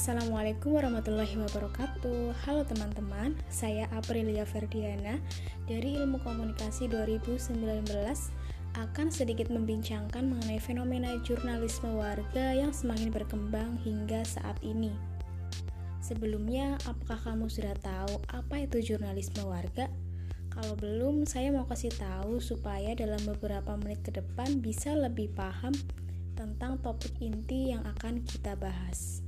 Assalamualaikum warahmatullahi wabarakatuh Halo teman-teman, saya Aprilia Ferdiana dari Ilmu Komunikasi 2019 akan sedikit membincangkan mengenai fenomena jurnalisme warga yang semakin berkembang hingga saat ini. Sebelumnya, apakah kamu sudah tahu apa itu jurnalisme warga? Kalau belum, saya mau kasih tahu supaya dalam beberapa menit ke depan bisa lebih paham tentang topik inti yang akan kita bahas.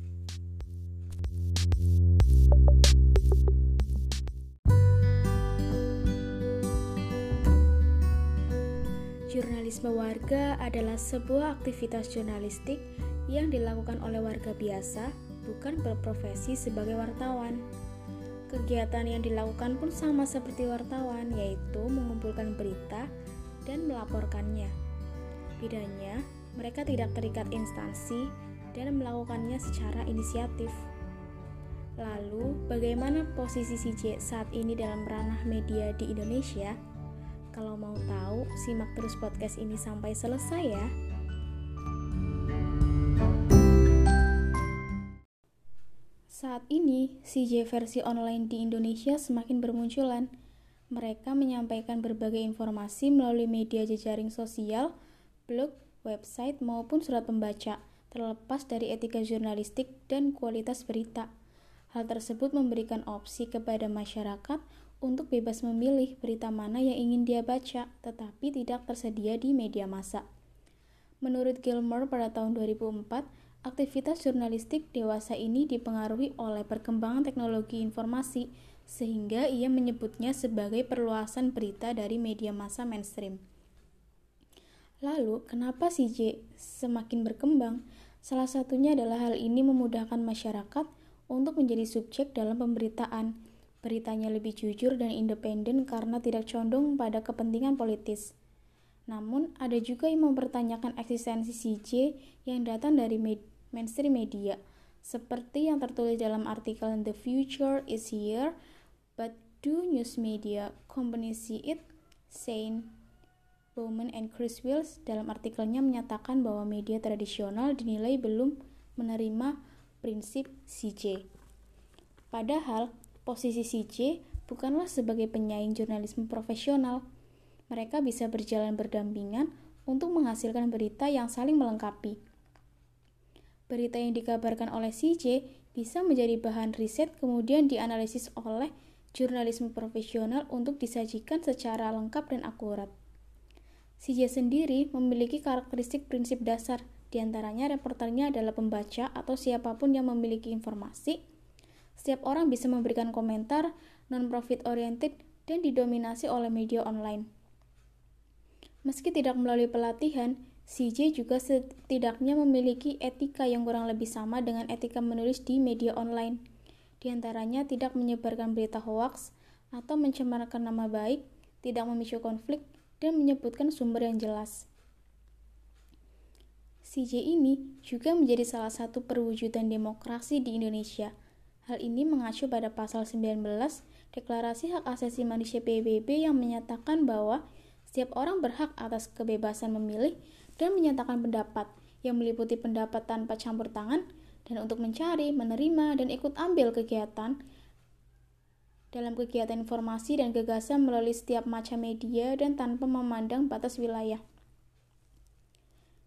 Jurnalisme warga adalah sebuah aktivitas jurnalistik yang dilakukan oleh warga biasa, bukan berprofesi sebagai wartawan. Kegiatan yang dilakukan pun sama seperti wartawan, yaitu mengumpulkan berita dan melaporkannya. Bedanya, mereka tidak terikat instansi dan melakukannya secara inisiatif. Lalu, bagaimana posisi CJ saat ini dalam ranah media di Indonesia? Kalau mau tahu, simak terus podcast ini sampai selesai ya. Saat ini, CJ versi online di Indonesia semakin bermunculan. Mereka menyampaikan berbagai informasi melalui media jejaring sosial, blog, website, maupun surat pembaca, terlepas dari etika jurnalistik dan kualitas berita. Hal tersebut memberikan opsi kepada masyarakat untuk bebas memilih berita mana yang ingin dia baca, tetapi tidak tersedia di media massa. Menurut Gilmore pada tahun 2004, aktivitas jurnalistik dewasa ini dipengaruhi oleh perkembangan teknologi informasi, sehingga ia menyebutnya sebagai perluasan berita dari media massa mainstream. Lalu, kenapa CJ semakin berkembang? Salah satunya adalah hal ini memudahkan masyarakat untuk menjadi subjek dalam pemberitaan. Beritanya lebih jujur dan independen karena tidak condong pada kepentingan politis. Namun, ada juga yang mempertanyakan eksistensi CJ yang datang dari med mainstream media, seperti yang tertulis dalam artikel The Future is Here, but do news media companies see it? Saint Bowman and Chris Wills dalam artikelnya menyatakan bahwa media tradisional dinilai belum menerima prinsip CJ. Padahal, posisi CJ bukanlah sebagai penyaing jurnalisme profesional. Mereka bisa berjalan berdampingan untuk menghasilkan berita yang saling melengkapi. Berita yang dikabarkan oleh CJ bisa menjadi bahan riset kemudian dianalisis oleh jurnalisme profesional untuk disajikan secara lengkap dan akurat. CJ sendiri memiliki karakteristik prinsip dasar di antaranya reporternya adalah pembaca atau siapa pun yang memiliki informasi. Setiap orang bisa memberikan komentar non-profit oriented dan didominasi oleh media online. Meski tidak melalui pelatihan, CJ juga setidaknya memiliki etika yang kurang lebih sama dengan etika menulis di media online. Di antaranya tidak menyebarkan berita hoaks atau mencemarkan nama baik, tidak memicu konflik, dan menyebutkan sumber yang jelas. CJ ini juga menjadi salah satu perwujudan demokrasi di Indonesia. Hal ini mengacu pada pasal 19 Deklarasi Hak Asasi Manusia PBB yang menyatakan bahwa setiap orang berhak atas kebebasan memilih dan menyatakan pendapat yang meliputi pendapat tanpa campur tangan dan untuk mencari, menerima, dan ikut ambil kegiatan dalam kegiatan informasi dan gagasan melalui setiap macam media dan tanpa memandang batas wilayah.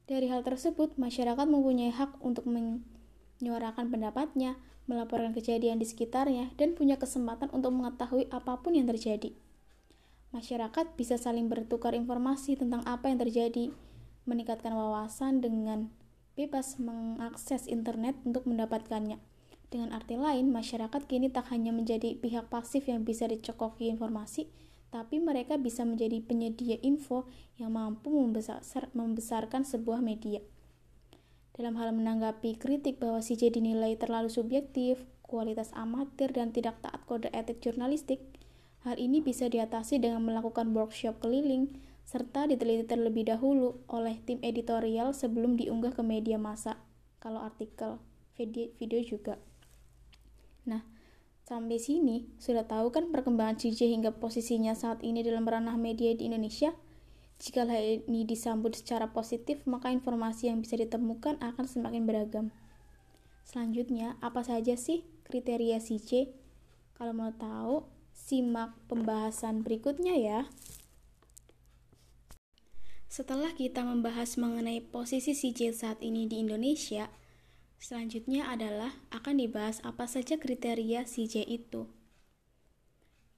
Dari hal tersebut, masyarakat mempunyai hak untuk menyuarakan pendapatnya, melaporkan kejadian di sekitarnya, dan punya kesempatan untuk mengetahui apa pun yang terjadi. Masyarakat bisa saling bertukar informasi tentang apa yang terjadi, meningkatkan wawasan dengan bebas mengakses internet untuk mendapatkannya. Dengan arti lain, masyarakat kini tak hanya menjadi pihak pasif yang bisa dicokoki informasi, tapi mereka bisa menjadi penyedia info yang mampu membesar, membesarkan sebuah media. Dalam hal menanggapi kritik bahwa CJ dinilai terlalu subjektif, kualitas amatir, dan tidak taat kode etik jurnalistik, hal ini bisa diatasi dengan melakukan workshop keliling, serta diteliti terlebih dahulu oleh tim editorial sebelum diunggah ke media massa, kalau artikel, video, video juga. Nah, Sampai sini, sudah tahu kan perkembangan CJ hingga posisinya saat ini dalam ranah media di Indonesia? Jika hal ini disambut secara positif, maka informasi yang bisa ditemukan akan semakin beragam. Selanjutnya, apa saja sih kriteria CJ? Kalau mau tahu, simak pembahasan berikutnya ya. Setelah kita membahas mengenai posisi CJ saat ini di Indonesia, selanjutnya adalah akan dibahas apa saja kriteria CJ itu.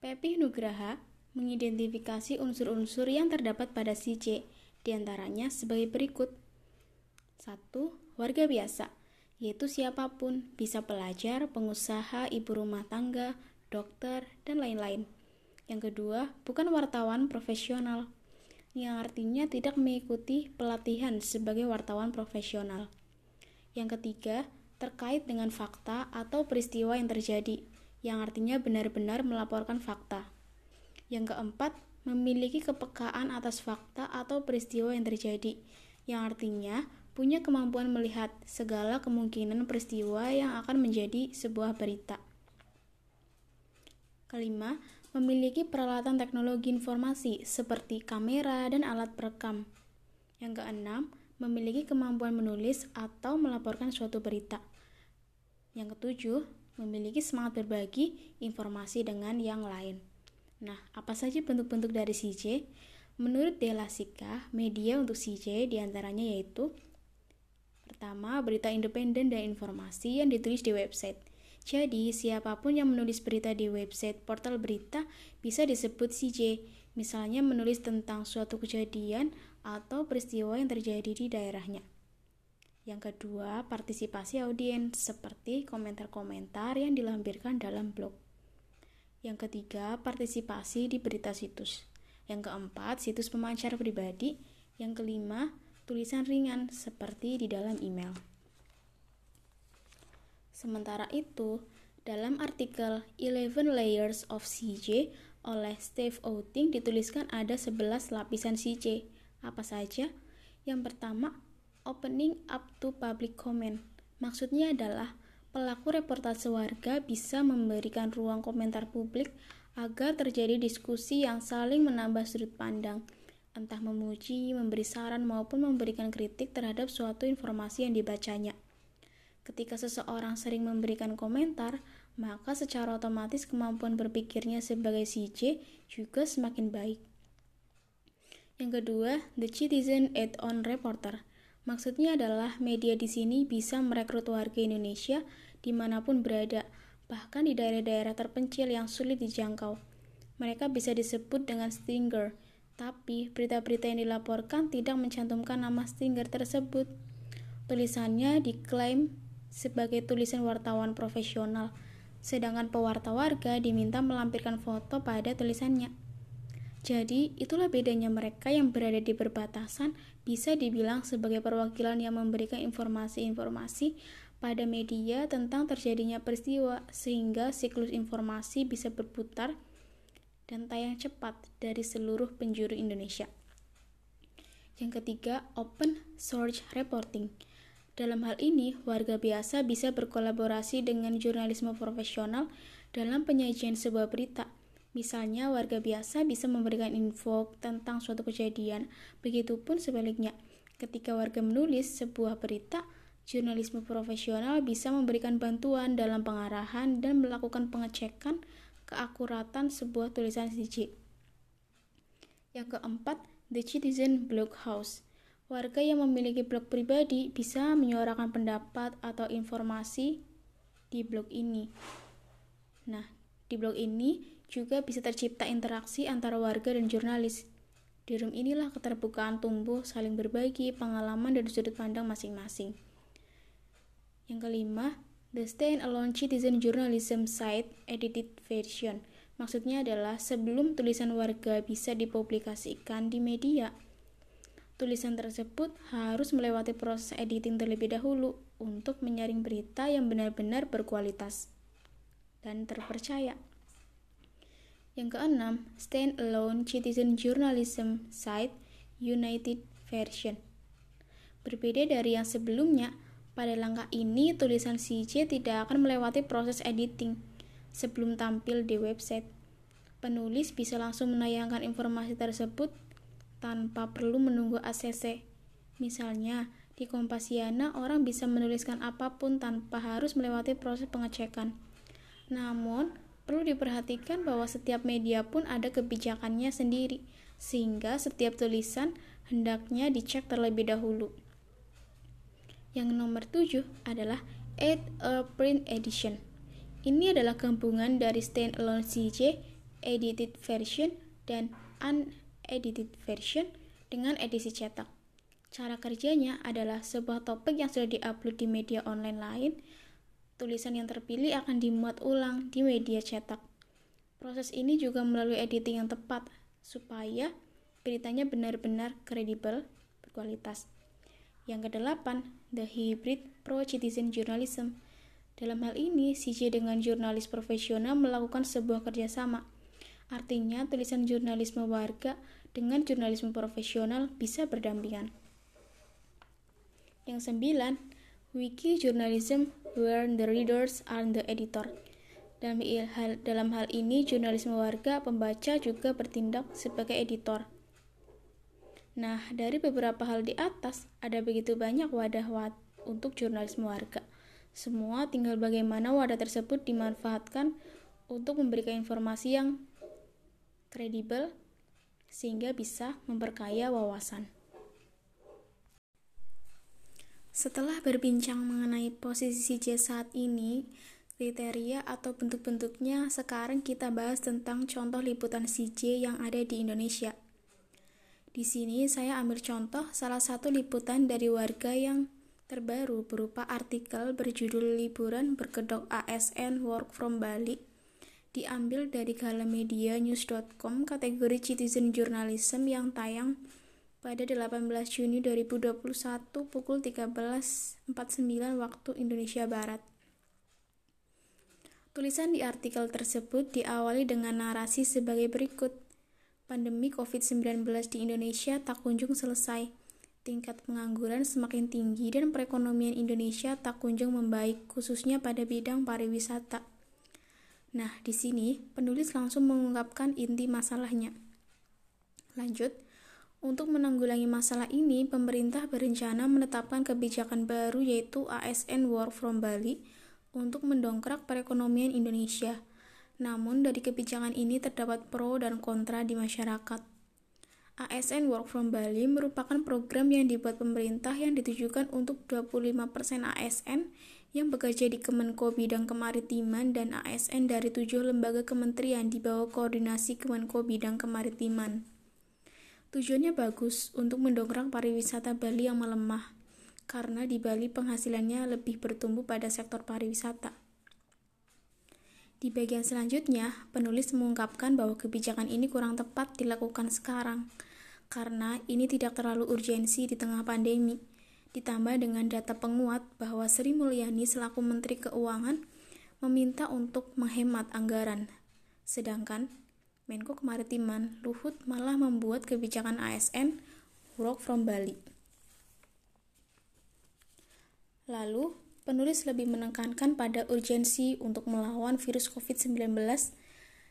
Pepi Nugraha mengidentifikasi unsur-unsur yang terdapat pada CJ, di antaranya sebagai berikut. 1. Warga biasa yaitu siapa pun, bisa pelajar, pengusaha, ibu rumah tangga, dokter, dan lain-lain. Yang kedua, bukan wartawan profesional, yang artinya tidak mengikuti pelatihan sebagai wartawan profesional. Yang ketiga, terkait dengan fakta atau peristiwa yang terjadi, yang artinya benar-benar melaporkan fakta. Yang keempat, memiliki kepekaan atas fakta atau peristiwa yang terjadi, yang artinya punya kemampuan melihat segala kemungkinan peristiwa yang akan menjadi sebuah berita. Kelima, memiliki peralatan teknologi informasi seperti kamera dan alat perekam. Yang keenam, memiliki kemampuan menulis atau melaporkan suatu berita. Yang ketujuh, memiliki semangat berbagi informasi dengan yang lain. Nah, apa saja bentuk-bentuk dari CJ? Menurut Delasika, media untuk CJ di antaranya yaitu Pertama, berita independen dan informasi yang ditulis di website. Jadi, siapa pun yang menulis berita di website portal berita bisa disebut CJ, misalnya menulis tentang suatu kejadian atau peristiwa yang terjadi di daerahnya. Yang kedua, partisipasi audiens seperti komentar-komentar yang dilampirkan dalam blog. Yang ketiga, partisipasi di berita situs. Yang keempat, situs pemancar pribadi. Yang kelima, tulisan ringan seperti di dalam email. Sementara itu, dalam artikel 11 Layers of CJ oleh Steve Outing dituliskan ada 11 lapisan CJ. Apa saja? Yang pertama, opening up to public comment. Maksudnya adalah pelaku reportase warga bisa memberikan ruang komentar publik agar terjadi diskusi yang saling menambah sudut pandang entah memuji, memberi saran, maupun memberikan kritik terhadap suatu informasi yang dibacanya. Ketika seseorang sering memberikan komentar, maka secara otomatis kemampuan berpikirnya sebagai CJ juga semakin baik. Yang kedua, The Citizen Add-on Reporter. Maksudnya adalah media di sini bisa merekrut warga Indonesia di mana pun berada, bahkan di daerah-daerah terpencil yang sulit dijangkau. Mereka bisa disebut dengan stinger, tapi berita-berita yang dilaporkan tidak mencantumkan nama Stinger tersebut. Tulisannya diklaim sebagai tulisan wartawan profesional, sedangkan pewarta warga diminta melampirkan foto pada tulisannya. Jadi, itulah bedanya mereka yang berada di perbatasan bisa dibilang sebagai perwakilan yang memberikan informasi-informasi pada media tentang terjadinya peristiwa sehingga siklus informasi bisa berputar dan tayang cepat dari seluruh penjuru Indonesia. Yang ketiga, open source reporting. Dalam hal ini, warga biasa bisa berkolaborasi dengan jurnalisme profesional dalam penyajian sebuah berita. Misalnya, warga biasa bisa memberikan info tentang suatu kejadian, begitupun sebaliknya. Ketika warga menulis sebuah berita, jurnalisme profesional bisa memberikan bantuan dalam pengarahan dan melakukan pengecekan keakuratan sebuah tulisan CJ. Yang keempat, The Citizen Blog House. Warga yang memiliki blog pribadi bisa menyuarakan pendapat atau informasi di blog ini. Nah, di blog ini juga bisa tercipta interaksi antara warga dan jurnalis. Di room inilah keterbukaan tumbuh, saling berbagi pengalaman dan sudut pandang masing-masing. Yang kelima, The Stand-Alone Citizen Journalism Site Edited Version. Maksudnya adalah sebelum tulisan warga bisa dipublikasikan di media, tulisan tersebut harus melewati proses editing terlebih dahulu untuk menyaring berita yang benar-benar berkualitas dan terpercaya. Yang keenam, Stand-Alone Citizen Journalism Site United Version. Berbeda dari yang sebelumnya, pada langkah ini, tulisan CJ tidak akan melewati proses editing sebelum tampil di website. Penulis bisa langsung menayangkan informasi tersebut tanpa perlu menunggu ACC. Misalnya, Di Kompasiana, orang bisa menuliskan apa pun tanpa harus melewati proses pengecekan. Namun, perlu diperhatikan bahwa setiap media pun ada kebijakannya sendiri, sehingga setiap tulisan hendaknya dicek terlebih dahulu. Yang nomor tujuh adalah Add a Print Edition. Ini adalah gabungan dari standalone CJ, edited version, dan unedited version dengan edisi cetak. Cara kerjanya adalah sebuah topik yang sudah diupload di media online lain, tulisan yang terpilih akan dimuat ulang di media cetak. Proses ini juga melalui editing yang tepat, supaya beritanya benar-benar kredibel, berkualitas. Yang kedelapan, the hybrid pro-citizen journalism. Dalam hal ini, CJ dengan jurnalis profesional melakukan sebuah kerjasama. Artinya, tulisan jurnalisme warga dengan jurnalisme profesional bisa berdampingan. Yang sembilan, wiki journalism where the readers are the editor. Dalam hal, dalam hal ini, jurnalisme warga pembaca juga bertindak sebagai editor. Nah, dari beberapa hal di atas, ada begitu banyak wadah wad untuk jurnalisme warga. Semua tinggal bagaimana wadah tersebut dimanfaatkan untuk memberikan informasi yang kredibel sehingga bisa memperkaya wawasan. Setelah berbincang mengenai posisi CJ saat ini, kriteria atau bentuk-bentuknya, sekarang kita bahas tentang contoh liputan CJ yang ada di Indonesia. Di sini saya ambil contoh salah satu liputan dari warga yang terbaru berupa artikel berjudul Liburan Berkedok ASN Work from Bali diambil dari galamedia-news.com kategori Citizen Journalism yang tayang pada 18 Juni 2021 pukul 13.49 waktu Indonesia Barat. Tulisan di artikel tersebut diawali dengan narasi sebagai berikut. Pandemi COVID-19 di Indonesia tak kunjung selesai. Tingkat pengangguran semakin tinggi dan perekonomian Indonesia tak kunjung membaik, khususnya pada bidang pariwisata. Nah, di sini penulis langsung mengungkapkan inti masalahnya. Lanjut, untuk menanggulangi masalah ini, pemerintah berencana menetapkan kebijakan baru yaitu ASN Work from Bali untuk mendongkrak perekonomian Indonesia. Namun, dari kebijakan ini terdapat pro dan kontra di masyarakat. ASN Work from Bali merupakan program yang dibuat pemerintah yang ditujukan untuk 25% ASN yang bekerja di Kemenko Bidang Kemaritiman dan ASN dari tujuh lembaga kementerian di bawah koordinasi Kemenko Bidang Kemaritiman. Tujuannya bagus untuk mendongkrak pariwisata Bali yang melemah, karena di Bali penghasilannya lebih bertumbuh pada sektor pariwisata. Di bagian selanjutnya, penulis mengungkapkan bahwa kebijakan ini kurang tepat dilakukan sekarang, karena ini tidak terlalu urgensi di tengah pandemi. Ditambah dengan data penguat bahwa Sri Mulyani selaku Menteri Keuangan meminta untuk menghemat anggaran. Sedangkan Menko Kemaritiman Luhut malah membuat kebijakan ASN work from Bali. Lalu, penulis lebih menekankan pada urgensi untuk melawan virus COVID-19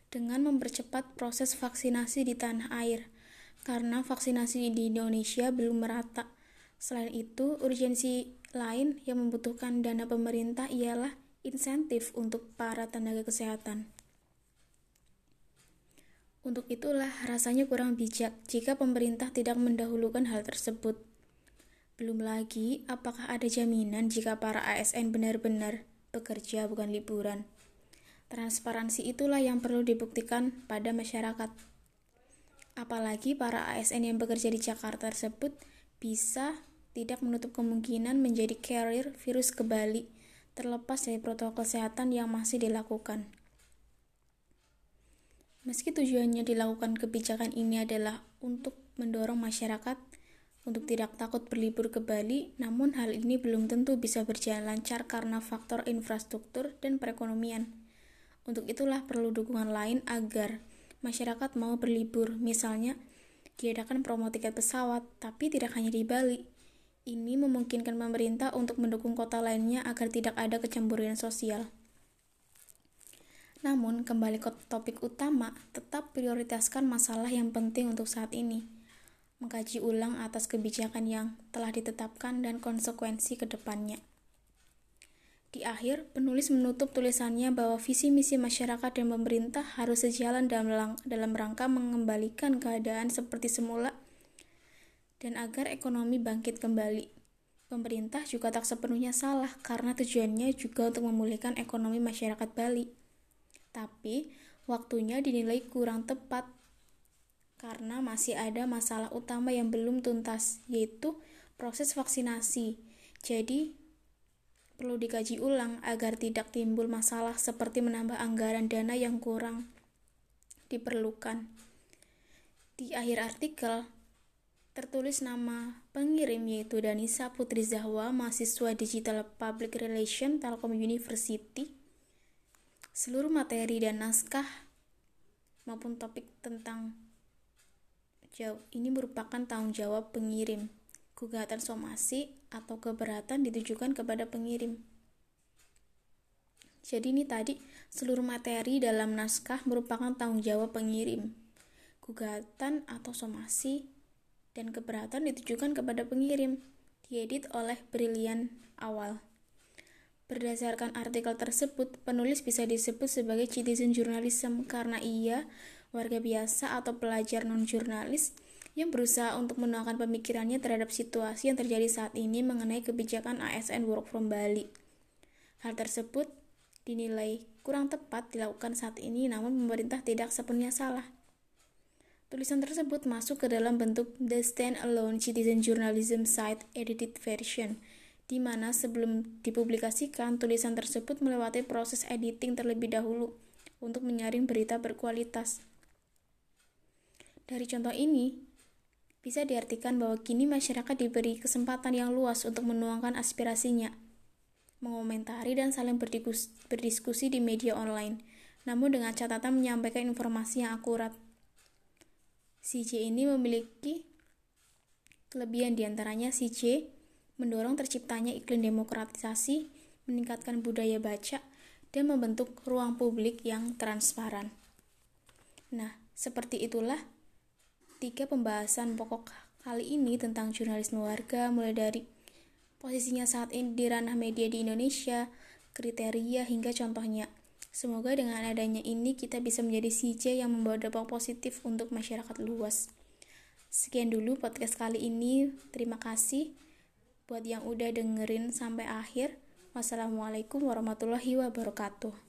dengan mempercepat proses vaksinasi di tanah air, karena vaksinasi di Indonesia belum merata. Selain itu, urgensi lain yang membutuhkan dana pemerintah ialah insentif untuk para tenaga kesehatan. Untuk itulah rasanya kurang bijak jika pemerintah tidak mendahulukan hal tersebut. Belum lagi, apakah ada jaminan jika para ASN benar-benar bekerja bukan liburan? Transparansi itulah yang perlu dibuktikan pada masyarakat. Apalagi para ASN yang bekerja di Jakarta tersebut bisa tidak menutup kemungkinan menjadi carrier virus ke Bali, terlepas dari protokol kesehatan yang masih dilakukan. Meski tujuannya dilakukan kebijakan ini adalah untuk mendorong masyarakat untuk tidak takut berlibur ke Bali, namun hal ini belum tentu bisa berjalan lancar karena faktor infrastruktur dan perekonomian. Untuk itulah perlu dukungan lain agar masyarakat mau berlibur, misalnya diadakan promo tiket pesawat, tapi tidak hanya di Bali. Ini memungkinkan pemerintah untuk mendukung kota lainnya agar tidak ada kecemburuan sosial. Namun, kembali ke topik utama, tetap prioritaskan masalah yang penting untuk saat ini, mengkaji ulang atas kebijakan yang telah ditetapkan dan konsekuensi ke depannya. Di akhir, penulis menutup tulisannya bahwa visi misi masyarakat dan pemerintah harus sejalan dalam, dalam rangka mengembalikan keadaan seperti semula dan agar ekonomi bangkit kembali. Pemerintah juga tak sepenuhnya salah karena tujuannya juga untuk memulihkan ekonomi masyarakat Bali. Tapi, waktunya dinilai kurang tepat karena masih ada masalah utama yang belum tuntas, yaitu proses vaksinasi. Jadi, perlu dikaji ulang agar tidak timbul masalah seperti menambah anggaran dana yang kurang diperlukan. Di akhir artikel, tertulis nama pengirim yaitu Danisa Putri Zahwa, mahasiswa Digital Public Relation Telkom University. Seluruh materi dan naskah maupun topik tentang jawab ini merupakan tanggung jawab pengirim. Gugatan somasi atau keberatan ditujukan kepada pengirim. Jadi ini tadi seluruh materi dalam naskah merupakan tanggung jawab pengirim. Gugatan atau somasi dan keberatan ditujukan kepada pengirim. Diedit oleh Brilian Awal. Berdasarkan artikel tersebut, penulis bisa disebut sebagai citizen journalism karena ia warga biasa atau pelajar non-jurnalis yang berusaha untuk menuangkan pemikirannya terhadap situasi yang terjadi saat ini mengenai kebijakan ASN Work from Bali. Hal tersebut dinilai kurang tepat dilakukan saat ini, namun pemerintah tidak sepenuhnya salah. Tulisan tersebut masuk ke dalam bentuk The Stand-Alone Citizen Journalism Site Edited Version, di mana sebelum dipublikasikan, tulisan tersebut melewati proses editing terlebih dahulu untuk menyaring berita berkualitas. Dari contoh ini, bisa diartikan bahwa kini masyarakat diberi kesempatan yang luas untuk menuangkan aspirasinya, mengomentari dan saling berdiskusi di media online, namun dengan catatan menyampaikan informasi yang akurat. CJ ini memiliki kelebihan di antaranya CJ mendorong terciptanya iklim demokratisasi, meningkatkan budaya baca, dan membentuk ruang publik yang transparan. Nah, seperti itulah Tiga pembahasan pokok kali ini tentang jurnalisme warga mulai dari posisinya saat ini di ranah media di Indonesia, kriteria hingga contohnya. Semoga dengan adanya ini kita bisa menjadi CJ yang membawa dampak positif untuk masyarakat luas. Sekian dulu podcast kali ini. Terima kasih buat yang udah dengerin sampai akhir. Wassalamualaikum warahmatullahi wabarakatuh.